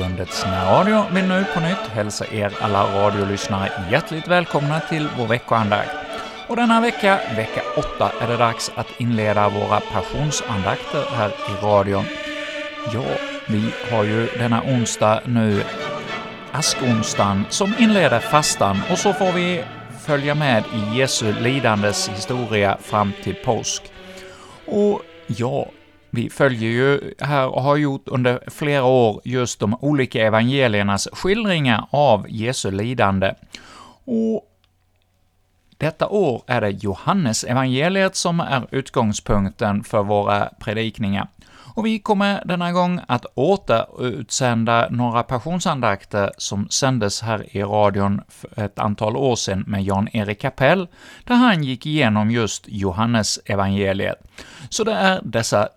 Studieförbundets närradio vill nu på nytt hälsa er alla radiolyssnare hjärtligt välkomna till vår veckoandakt. Och denna vecka, vecka 8, är det dags att inleda våra passionsandakter här i radion. Ja, vi har ju denna onsdag nu askonsdagen som inleder fastan, och så får vi följa med i Jesu lidandes historia fram till påsk. Och ja, vi följer ju här och har gjort under flera år just de olika evangeliernas skildringar av Jesu lidande. Och detta år är det Johannes evangeliet som är utgångspunkten för våra predikningar. Och vi kommer denna gång att återutsända några passionsandakter som sändes här i radion för ett antal år sedan med Jan-Erik Kapell, där han gick igenom just Johannes evangeliet. Så det är dessa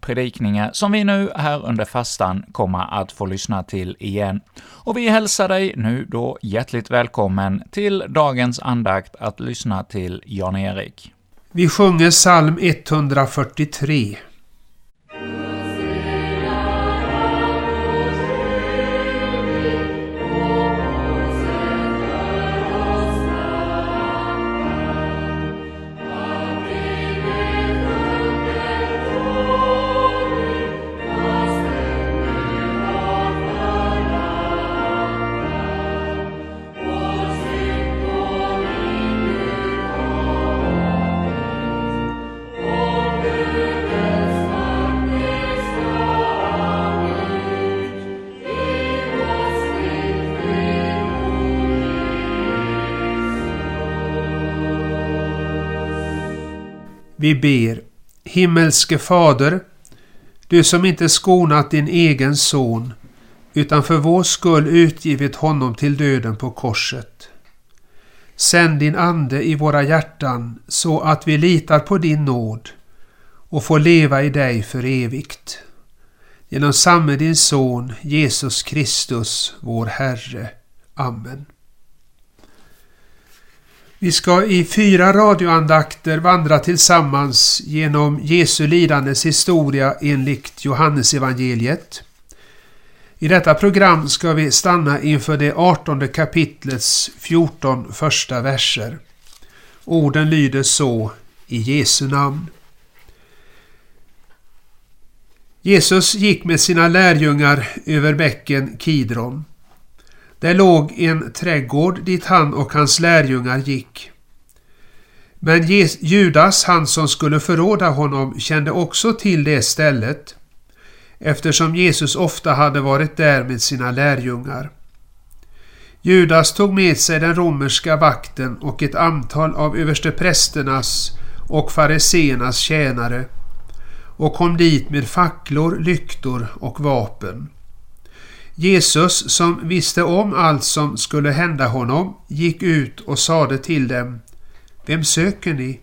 predikningar som vi nu här under fastan kommer att få lyssna till igen. Och vi hälsar dig nu då hjärtligt välkommen till dagens andakt att lyssna till Jan-Erik. Vi sjunger psalm 143. Vi ber. Himmelske Fader, du som inte skonat din egen son, utan för vår skull utgivit honom till döden på korset. Sänd din Ande i våra hjärtan så att vi litar på din nåd och får leva i dig för evigt. Genom samme din Son, Jesus Kristus, vår Herre. Amen. Vi ska i fyra radioandakter vandra tillsammans genom Jesu lidandes historia enligt Johannesevangeliet. I detta program ska vi stanna inför det artonde kapitlets 14 första verser. Orden lyder så i Jesu namn. Jesus gick med sina lärjungar över bäcken Kidron. Där låg en trädgård dit han och hans lärjungar gick. Men Judas, han som skulle förråda honom, kände också till det stället eftersom Jesus ofta hade varit där med sina lärjungar. Judas tog med sig den romerska vakten och ett antal av översteprästernas och fariseernas tjänare och kom dit med facklor, lyktor och vapen. Jesus, som visste om allt som skulle hända honom, gick ut och sade till dem Vem söker ni?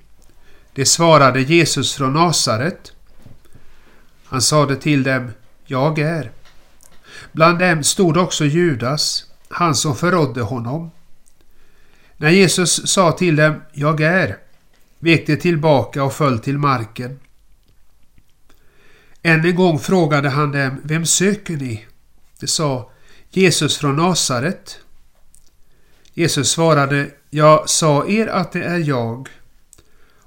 Det svarade Jesus från Nasaret. Han sade till dem Jag är. Bland dem stod också Judas, han som förrådde honom. När Jesus sa till dem Jag är, vek de tillbaka och föll till marken. Än en gång frågade han dem Vem söker ni? Det sa Jesus från Nasaret. Jesus svarade, jag sa er att det är jag.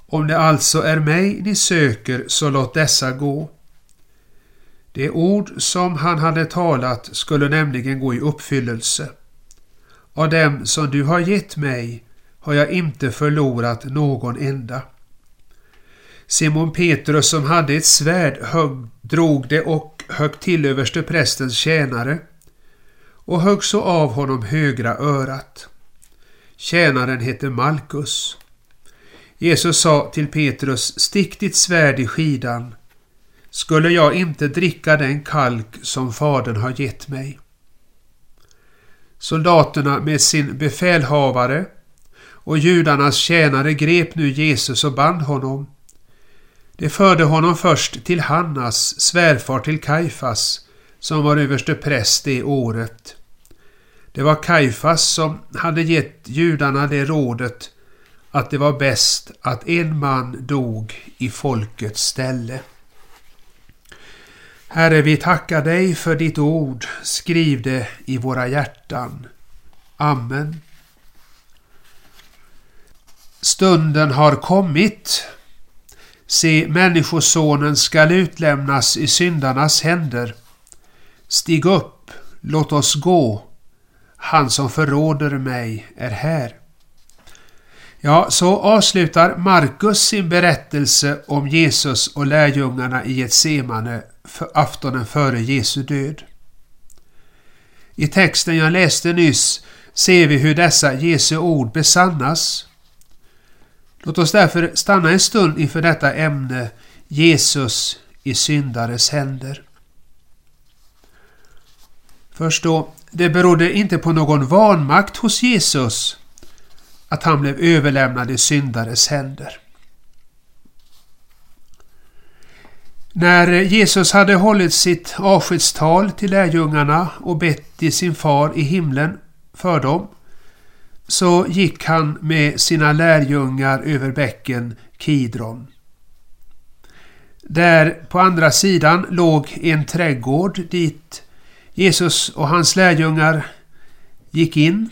Om det alltså är mig ni söker, så låt dessa gå. Det ord som han hade talat skulle nämligen gå i uppfyllelse. Av dem som du har gett mig har jag inte förlorat någon enda. Simon Petrus som hade ett svärd högg, drog det och högg till överste prästens tjänare och högg så av honom högra örat. Tjänaren hette Malkus. Jesus sa till Petrus, stick ditt svärd i skidan. Skulle jag inte dricka den kalk som Fadern har gett mig? Soldaterna med sin befälhavare och judarnas tjänare grep nu Jesus och band honom. De förde honom först till Hannas, svärfar till Kaifas, som var överste präst det året. Det var Kaifas som hade gett judarna det rådet att det var bäst att en man dog i folkets ställe. Herre, vi tackar dig för ditt ord. Skriv det i våra hjärtan. Amen. Stunden har kommit. Se, Människosonen skall utlämnas i syndarnas händer. Stig upp, låt oss gå. Han som förråder mig är här. Ja, så avslutar Markus sin berättelse om Jesus och lärjungarna i Getsemane för aftonen före Jesu död. I texten jag läste nyss ser vi hur dessa Jesu ord besannas. Låt oss därför stanna en stund inför detta ämne Jesus i syndares händer. Först då, det berodde inte på någon vanmakt hos Jesus att han blev överlämnad i syndares händer. När Jesus hade hållit sitt avskedstal till lärjungarna och bett till sin far i himlen för dem så gick han med sina lärjungar över bäcken Kidron. Där på andra sidan låg en trädgård dit Jesus och hans lärjungar gick in.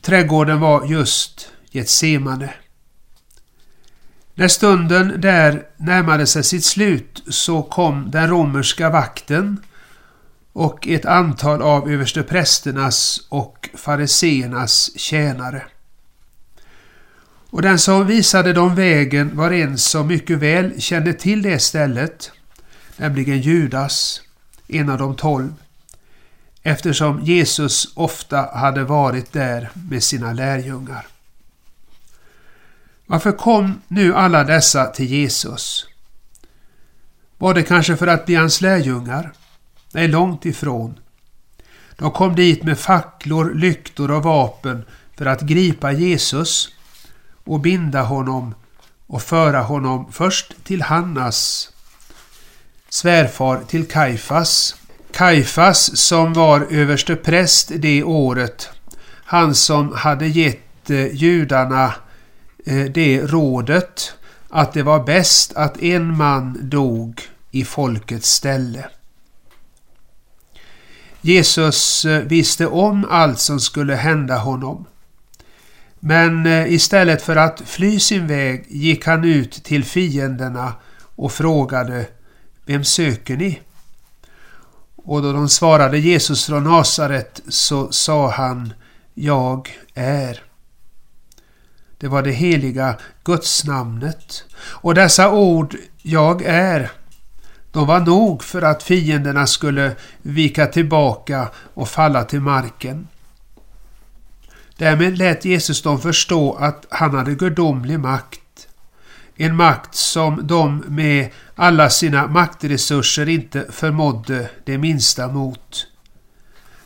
Trädgården var just Getsemane. När stunden där närmade sig sitt slut så kom den romerska vakten och ett antal av översteprästernas och fariseernas tjänare. Och den som visade dem vägen var en som mycket väl kände till det stället, nämligen Judas, en av de tolv, eftersom Jesus ofta hade varit där med sina lärjungar. Varför kom nu alla dessa till Jesus? Var det kanske för att bli hans lärjungar? Nej, långt ifrån. De kom dit med facklor, lyktor och vapen för att gripa Jesus och binda honom och föra honom först till Hannas svärfar till Kaifas. Kaifas som var överste präst det året. Han som hade gett eh, judarna eh, det rådet att det var bäst att en man dog i folkets ställe. Jesus eh, visste om allt som skulle hända honom. Men eh, istället för att fly sin väg gick han ut till fienderna och frågade Vem söker ni? Och då de svarade Jesus från Nasaret så sa han Jag är. Det var det heliga gudsnamnet. Och dessa ord Jag är de var nog för att fienderna skulle vika tillbaka och falla till marken. Därmed lät Jesus dem förstå att han hade gudomlig makt. En makt som de med alla sina maktresurser inte förmådde det minsta mot.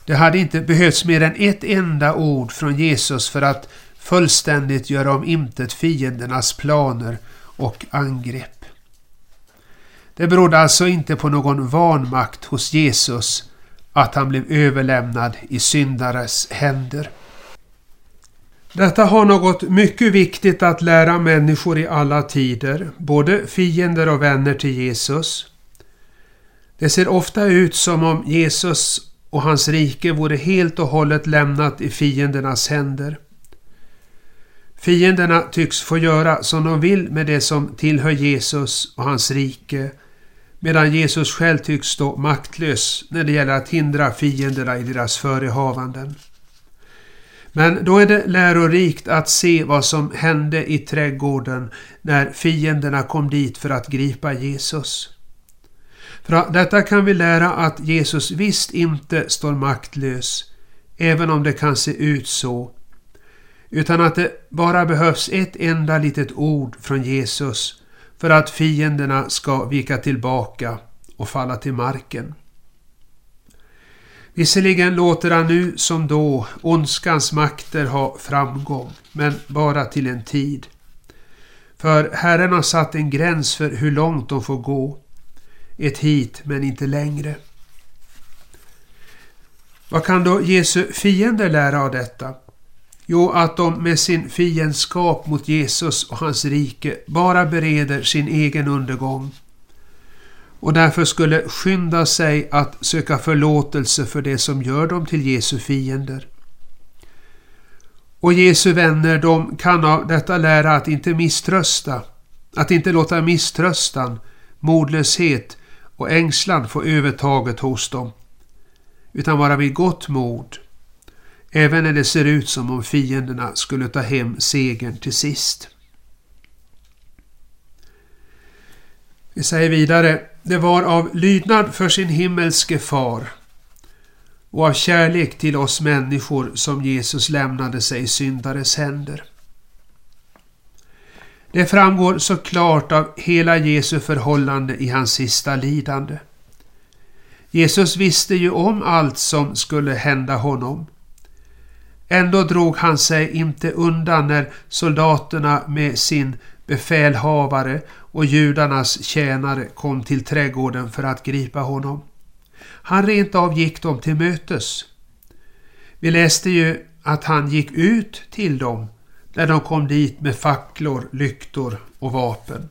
Det hade inte behövts mer än ett enda ord från Jesus för att fullständigt göra om intet fiendernas planer och angrepp. Det berodde alltså inte på någon vanmakt hos Jesus att han blev överlämnad i syndares händer. Detta har något mycket viktigt att lära människor i alla tider, både fiender och vänner till Jesus. Det ser ofta ut som om Jesus och hans rike vore helt och hållet lämnat i fiendernas händer. Fienderna tycks få göra som de vill med det som tillhör Jesus och hans rike, medan Jesus själv tycks stå maktlös när det gäller att hindra fienderna i deras förehavanden. Men då är det lärorikt att se vad som hände i trädgården när fienderna kom dit för att gripa Jesus. För detta kan vi lära att Jesus visst inte står maktlös, även om det kan se ut så, utan att det bara behövs ett enda litet ord från Jesus för att fienderna ska vika tillbaka och falla till marken. Visserligen låter han nu som då ondskans makter ha framgång, men bara till en tid. För Herren har satt en gräns för hur långt de får gå. Ett hit, men inte längre. Vad kan då Jesu fiender lära av detta? Jo, att de med sin fiendskap mot Jesus och hans rike bara bereder sin egen undergång och därför skulle skynda sig att söka förlåtelse för det som gör dem till Jesu fiender. Och Jesu vänner, de kan av detta lära att inte misströsta, att inte låta misströstan, modlöshet och ängslan få övertaget hos dem, utan vara vid gott mod, även när det ser ut som om fienderna skulle ta hem segern till sist. Vi säger vidare, det var av lydnad för sin himmelske far och av kärlek till oss människor som Jesus lämnade sig i syndares händer. Det framgår så klart av hela Jesu förhållande i hans sista lidande. Jesus visste ju om allt som skulle hända honom. Ändå drog han sig inte undan när soldaterna med sin befälhavare och judarnas tjänare kom till trädgården för att gripa honom. Han rent av gick dem till mötes. Vi läste ju att han gick ut till dem när de kom dit med facklor, lyktor och vapen.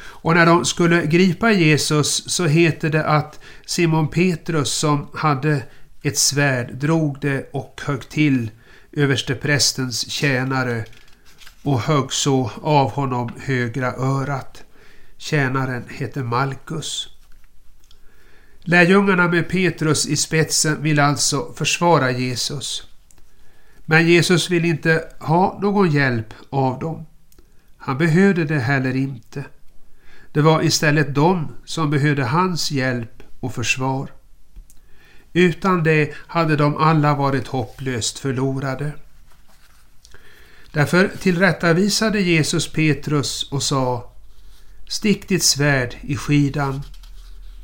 Och när de skulle gripa Jesus så heter det att Simon Petrus som hade ett svärd drog det och högg till översteprästens tjänare och högg så av honom högra örat. Tjänaren hette Malkus. Lärjungarna med Petrus i spetsen vill alltså försvara Jesus. Men Jesus vill inte ha någon hjälp av dem. Han behövde det heller inte. Det var istället de som behövde hans hjälp och försvar. Utan det hade de alla varit hopplöst förlorade. Därför tillrättavisade Jesus Petrus och sa Stick ditt svärd i skidan.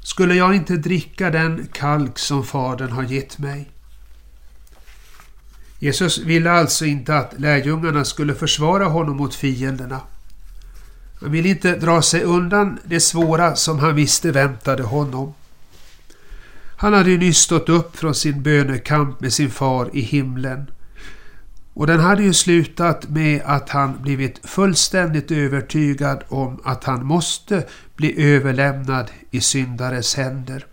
Skulle jag inte dricka den kalk som Fadern har gett mig? Jesus ville alltså inte att lärjungarna skulle försvara honom mot fienderna. Han ville inte dra sig undan det svåra som han visste väntade honom. Han hade ju nyss stått upp från sin bönekamp med sin far i himlen och den hade ju slutat med att han blivit fullständigt övertygad om att han måste bli överlämnad i syndares händer.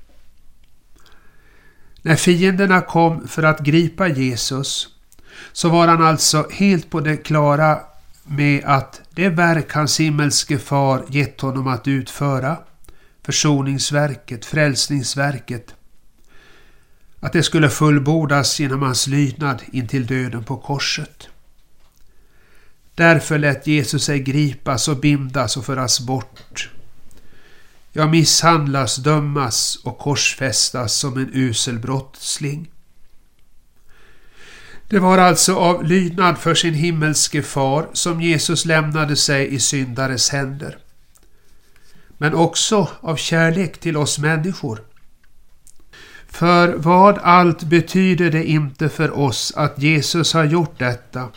När fienderna kom för att gripa Jesus så var han alltså helt på det klara med att det verk hans himmelske far gett honom att utföra, försoningsverket, frälsningsverket, att det skulle fullbordas genom hans lydnad intill döden på korset. Därför lät Jesus sig gripas och bindas och föras bort. Ja, misshandlas, dömas och korsfästas som en usel brottsling. Det var alltså av lydnad för sin himmelske far som Jesus lämnade sig i syndares händer. Men också av kärlek till oss människor. För vad allt betyder det inte för oss att Jesus har gjort detta?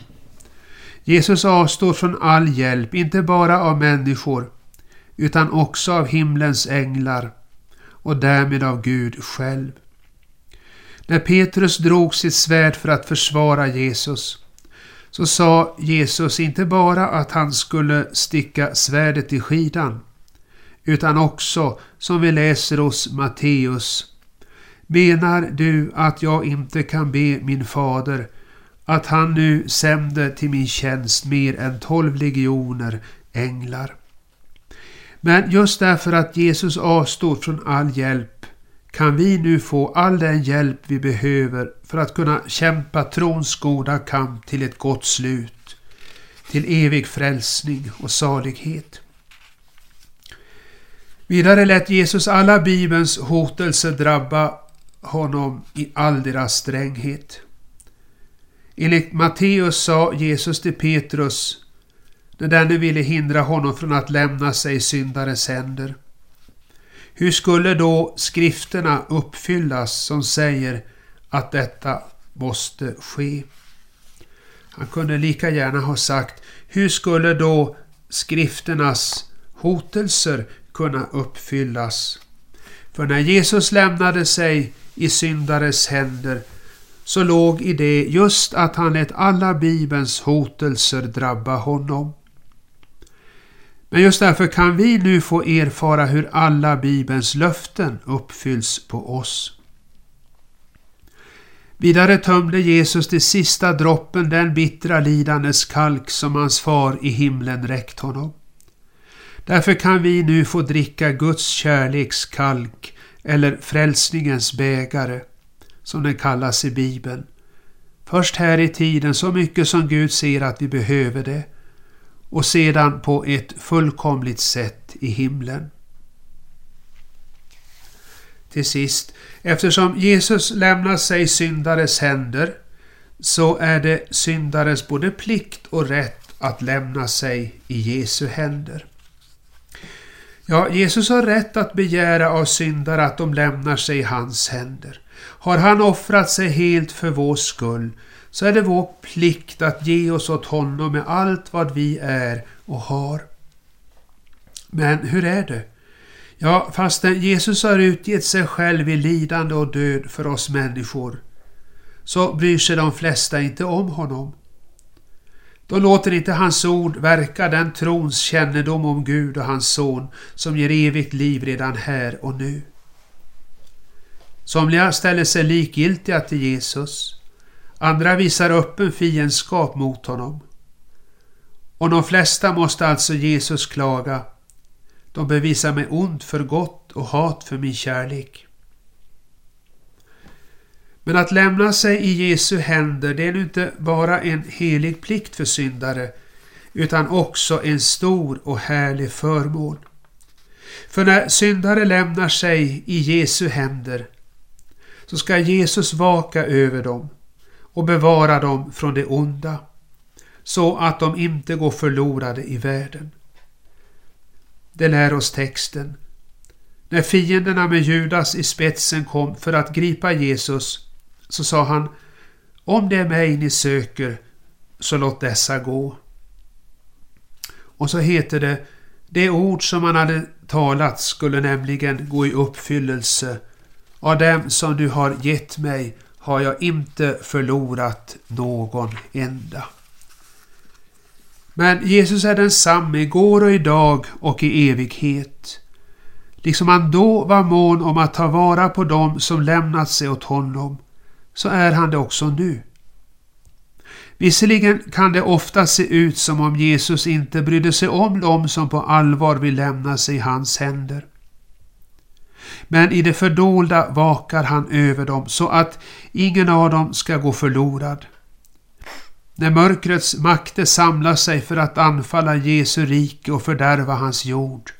Jesus avstår från all hjälp, inte bara av människor, utan också av himlens änglar och därmed av Gud själv. När Petrus drog sitt svärd för att försvara Jesus så sa Jesus inte bara att han skulle sticka svärdet i skidan utan också, som vi läser hos Matteus, Menar du att jag inte kan be min fader att han nu sänder till min tjänst mer än tolv legioner änglar? Men just därför att Jesus avstår från all hjälp kan vi nu få all den hjälp vi behöver för att kunna kämpa trons goda kamp till ett gott slut, till evig frälsning och salighet. Vidare lät Jesus alla Bibelns hotelser drabba honom i all deras stränghet. Enligt Matteus sa Jesus till Petrus när denne ville hindra honom från att lämna sig i syndares händer. Hur skulle då skrifterna uppfyllas som säger att detta måste ske? Han kunde lika gärna ha sagt hur skulle då skrifternas hotelser kunna uppfyllas? För när Jesus lämnade sig i syndares händer så låg i det just att han lät alla Bibelns hotelser drabba honom. Men just därför kan vi nu få erfara hur alla Bibelns löften uppfylls på oss. Vidare tömde Jesus till sista droppen den bittra lidandes kalk som hans far i himlen räckt honom. Därför kan vi nu få dricka Guds kärleks kalk eller frälsningens bägare, som den kallas i Bibeln. Först här i tiden så mycket som Gud ser att vi behöver det och sedan på ett fullkomligt sätt i himlen. Till sist, eftersom Jesus lämnar sig syndares händer så är det syndares både plikt och rätt att lämna sig i Jesu händer. Ja, Jesus har rätt att begära av syndare att de lämnar sig i hans händer. Har han offrat sig helt för vår skull så är det vår plikt att ge oss åt honom med allt vad vi är och har. Men hur är det? Ja, fastän Jesus har utgett sig själv i lidande och död för oss människor så bryr sig de flesta inte om honom. De låter inte hans ord verka den trons kännedom om Gud och hans son som ger evigt liv redan här och nu. Somliga ställer sig likgiltiga till Jesus. Andra visar öppen fiendskap mot honom. Och de flesta måste alltså Jesus klaga. De bevisar mig ont för gott och hat för min kärlek. Men att lämna sig i Jesu händer det är nu inte bara en helig plikt för syndare utan också en stor och härlig förmån. För när syndare lämnar sig i Jesu händer så ska Jesus vaka över dem och bevara dem från det onda så att de inte går förlorade i världen. Det lär oss texten. När fienderna med Judas i spetsen kom för att gripa Jesus så sa han Om det är mig ni söker så låt dessa gå. Och så heter det Det ord som han hade talat skulle nämligen gå i uppfyllelse. Av dem som du har gett mig har jag inte förlorat någon enda. Men Jesus är densamme igår och idag och i evighet. Liksom han då var mån om att ta vara på dem som lämnat sig åt honom, så är han det också nu. Visserligen kan det ofta se ut som om Jesus inte brydde sig om dem som på allvar vill lämna sig i hans händer. Men i det fördolda vakar han över dem så att ingen av dem ska gå förlorad. När mörkrets makter samlar sig för att anfalla Jesu rike och fördärva hans jord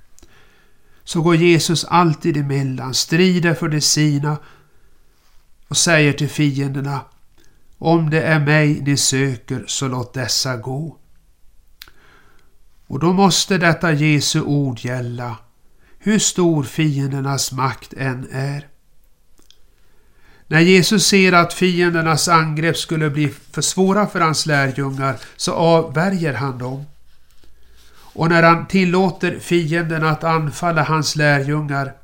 så går Jesus alltid emellan, strider för de sina och säger till fienderna Om det är mig ni söker så låt dessa gå. Och då måste detta Jesu ord gälla, hur stor fiendernas makt än är. När Jesus ser att fiendernas angrepp skulle bli för svåra för hans lärjungar så avvärjer han dem. Och när han tillåter fienden att anfalla hans lärjungar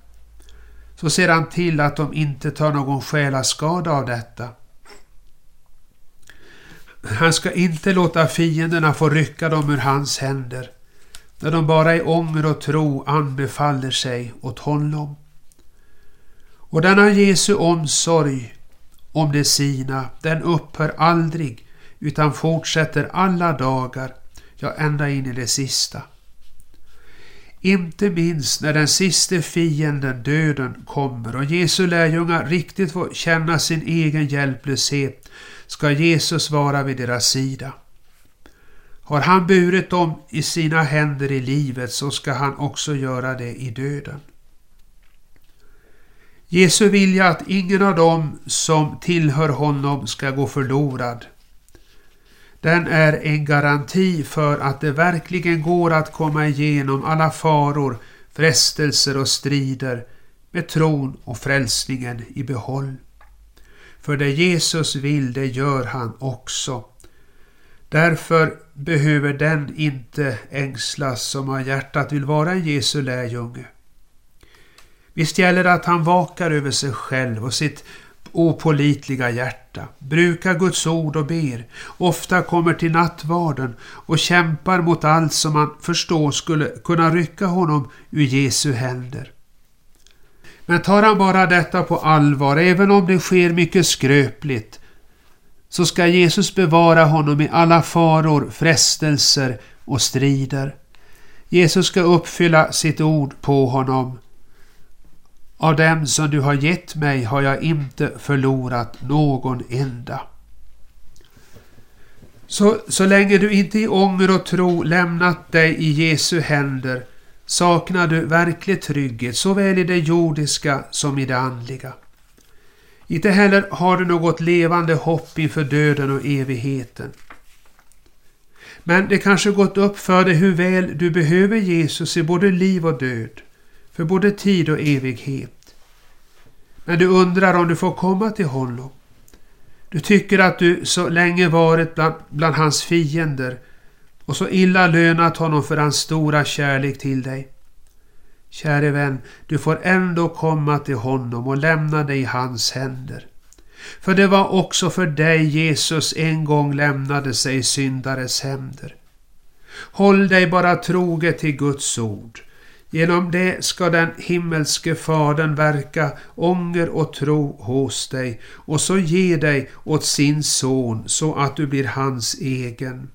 så ser han till att de inte tar någon själaskada av detta. Han ska inte låta fienderna få rycka dem ur hans händer när de bara i ånger och tro anbefaller sig åt honom. Och denna Jesu omsorg om de sina, den upphör aldrig utan fortsätter alla dagar, ja ända in i det sista. Inte minst när den siste fienden, döden, kommer och Jesu lärjungar riktigt får känna sin egen hjälplöshet ska Jesus vara vid deras sida. Har han burit dem i sina händer i livet så ska han också göra det i döden. Jesu vilja att ingen av dem som tillhör honom ska gå förlorad. Den är en garanti för att det verkligen går att komma igenom alla faror, frestelser och strider med tron och frälsningen i behåll. För det Jesus vill, det gör han också. Därför behöver den inte ängslas som har hjärtat vill vara en Jesu lärjunge. Visst gäller det att han vakar över sig själv och sitt opålitliga hjärta, brukar Guds ord och ber, ofta kommer till nattvarden och kämpar mot allt som man förstår skulle kunna rycka honom ur Jesu händer. Men tar han bara detta på allvar, även om det sker mycket skröpligt, så ska Jesus bevara honom i alla faror, frestelser och strider. Jesus ska uppfylla sitt ord på honom. Av dem som du har gett mig har jag inte förlorat någon enda. Så, så länge du inte i ånger och tro lämnat dig i Jesu händer saknar du verklig trygghet såväl i det jordiska som i det andliga. Inte heller har du något levande hopp inför döden och evigheten. Men det kanske gått upp för dig hur väl du behöver Jesus i både liv och död, för både tid och evighet. Men du undrar om du får komma till honom. Du tycker att du så länge varit bland, bland hans fiender och så illa lönat honom för hans stora kärlek till dig. Käre vän, du får ändå komma till honom och lämna dig i hans händer. För det var också för dig Jesus en gång lämnade sig i syndares händer. Håll dig bara troget till Guds ord. Genom det ska den himmelske Fadern verka ånger och tro hos dig och så ge dig åt sin son så att du blir hans egen.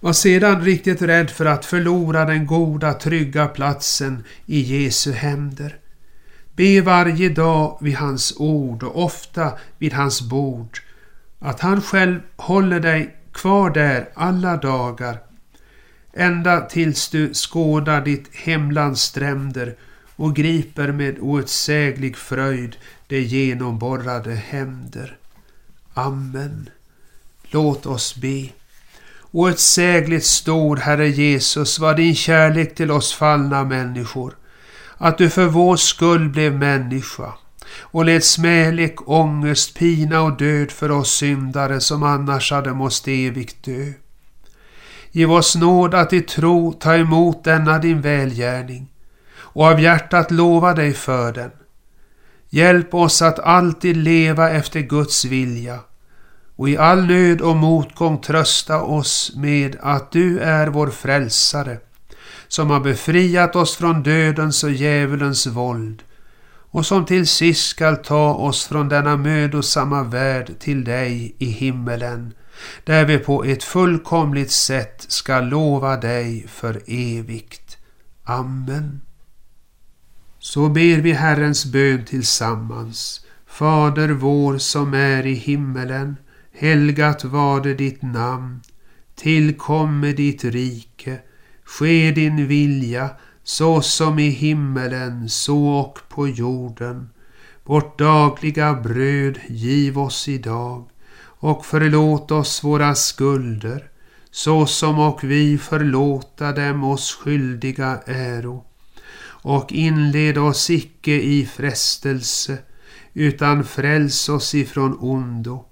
Var sedan riktigt rädd för att förlora den goda trygga platsen i Jesu händer. Be varje dag vid hans ord och ofta vid hans bord att han själv håller dig kvar där alla dagar ända tills du skådar ditt hemlands stränder och griper med outsäglig fröjd de genomborrade händer. Amen. Låt oss be. Outsägligt stor, Herre Jesus, var din kärlek till oss fallna människor att du för vår skull blev människa och led smälek, ångest, pina och död för oss syndare som annars hade måst evigt dö. Giv oss nåd att i tro ta emot denna din välgärning och av hjärtat lova dig för den. Hjälp oss att alltid leva efter Guds vilja och i all nöd och motgång trösta oss med att du är vår frälsare som har befriat oss från dödens och djävulens våld och som till sist skall ta oss från denna mödosamma värld till dig i himmelen, där vi på ett fullkomligt sätt ska lova dig för evigt. Amen. Så ber vi Herrens bön tillsammans. Fader vår som är i himmelen. Helgat varde ditt namn. Tillkomme ditt rike. Ske din vilja så som i himmelen så och på jorden. Vårt dagliga bröd giv oss idag och förlåt oss våra skulder så som och vi förlåta dem oss skyldiga äro. Och inled oss icke i frestelse utan fräls oss ifrån ondo.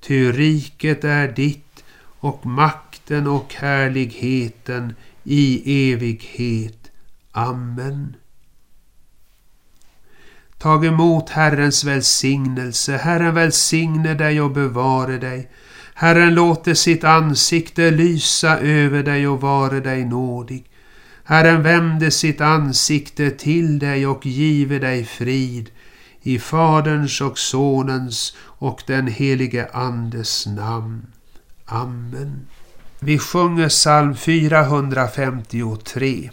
Ty riket är ditt och makten och härligheten i evighet. Amen. Tag emot Herrens välsignelse. Herren välsigne dig och bevare dig. Herren låter sitt ansikte lysa över dig och vare dig nådig. Herren vände sitt ansikte till dig och give dig frid. I Faderns och Sonens och den helige Andes namn. Amen. Vi sjunger psalm 453.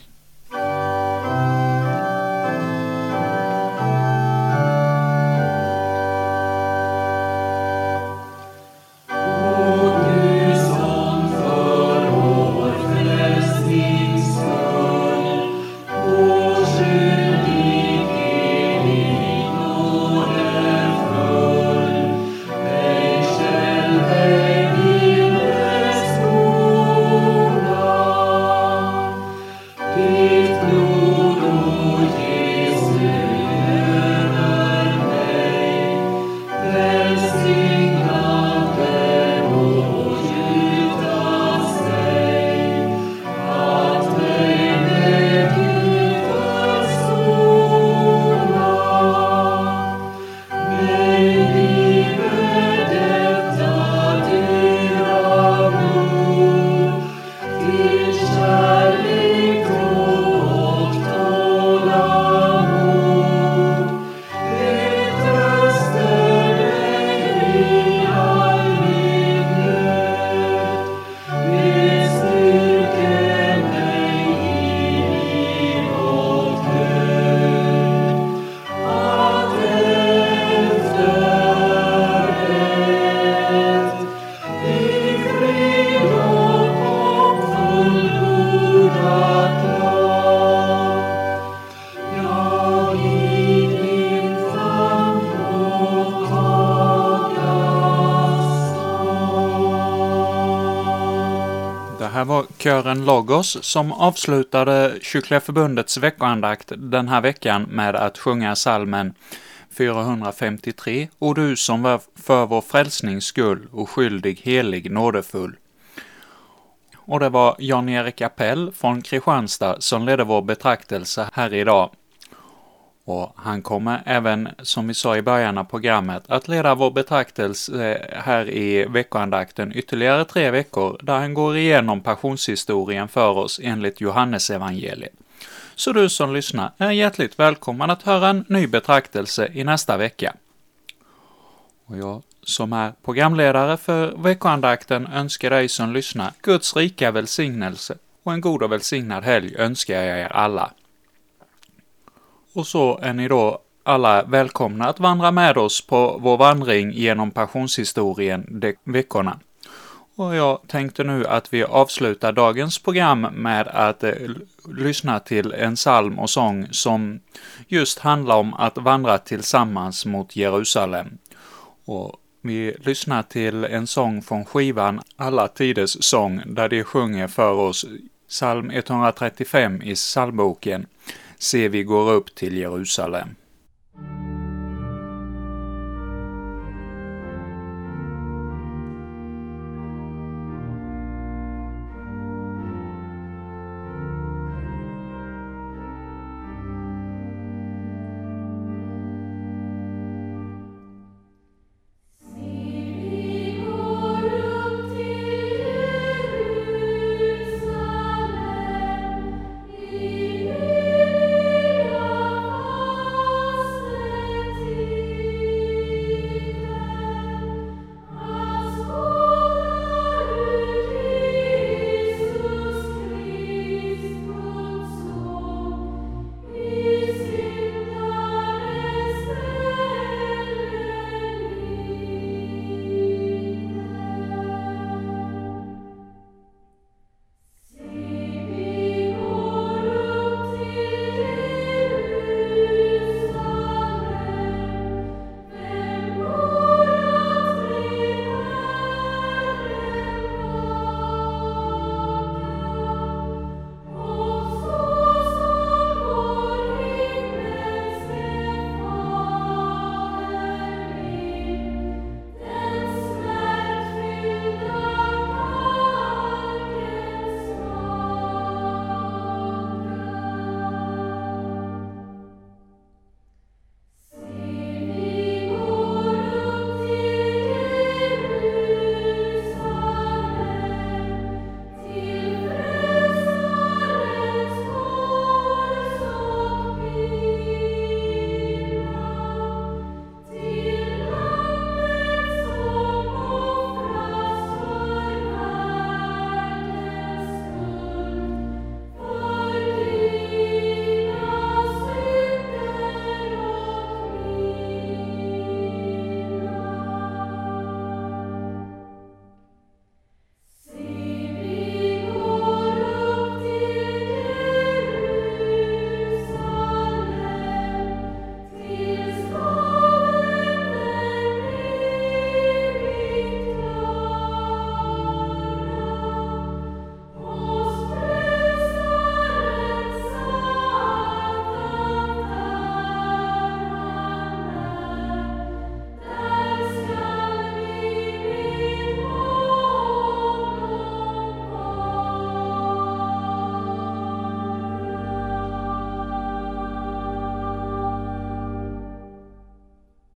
Kören Logos som avslutade Kyrkliga Förbundets veckoandakt den här veckan med att sjunga salmen 453 O du som var för vår frälsnings skull, oskyldig, helig, nådefull. Och det var Jan-Erik Appell från Kristianstad som ledde vår betraktelse här idag. Och han kommer även, som vi sa i början av programmet, att leda vår betraktelse eh, här i veckoandakten ytterligare tre veckor, där han går igenom passionshistorien för oss enligt Johannesevangeliet. Så du som lyssnar är hjärtligt välkommen att höra en ny betraktelse i nästa vecka. Och jag som är programledare för veckoandakten önskar dig som lyssnar Guds rika välsignelse och en god och välsignad helg önskar jag er alla. Och så är ni då alla välkomna att vandra med oss på vår vandring genom passionshistorien de veckorna. Och jag tänkte nu att vi avslutar dagens program med att eh, lyssna till en psalm och sång som just handlar om att vandra tillsammans mot Jerusalem. Och vi lyssnar till en sång från skivan Alla tiders sång, där de sjunger för oss psalm 135 i psalmboken Se vi går upp till Jerusalem.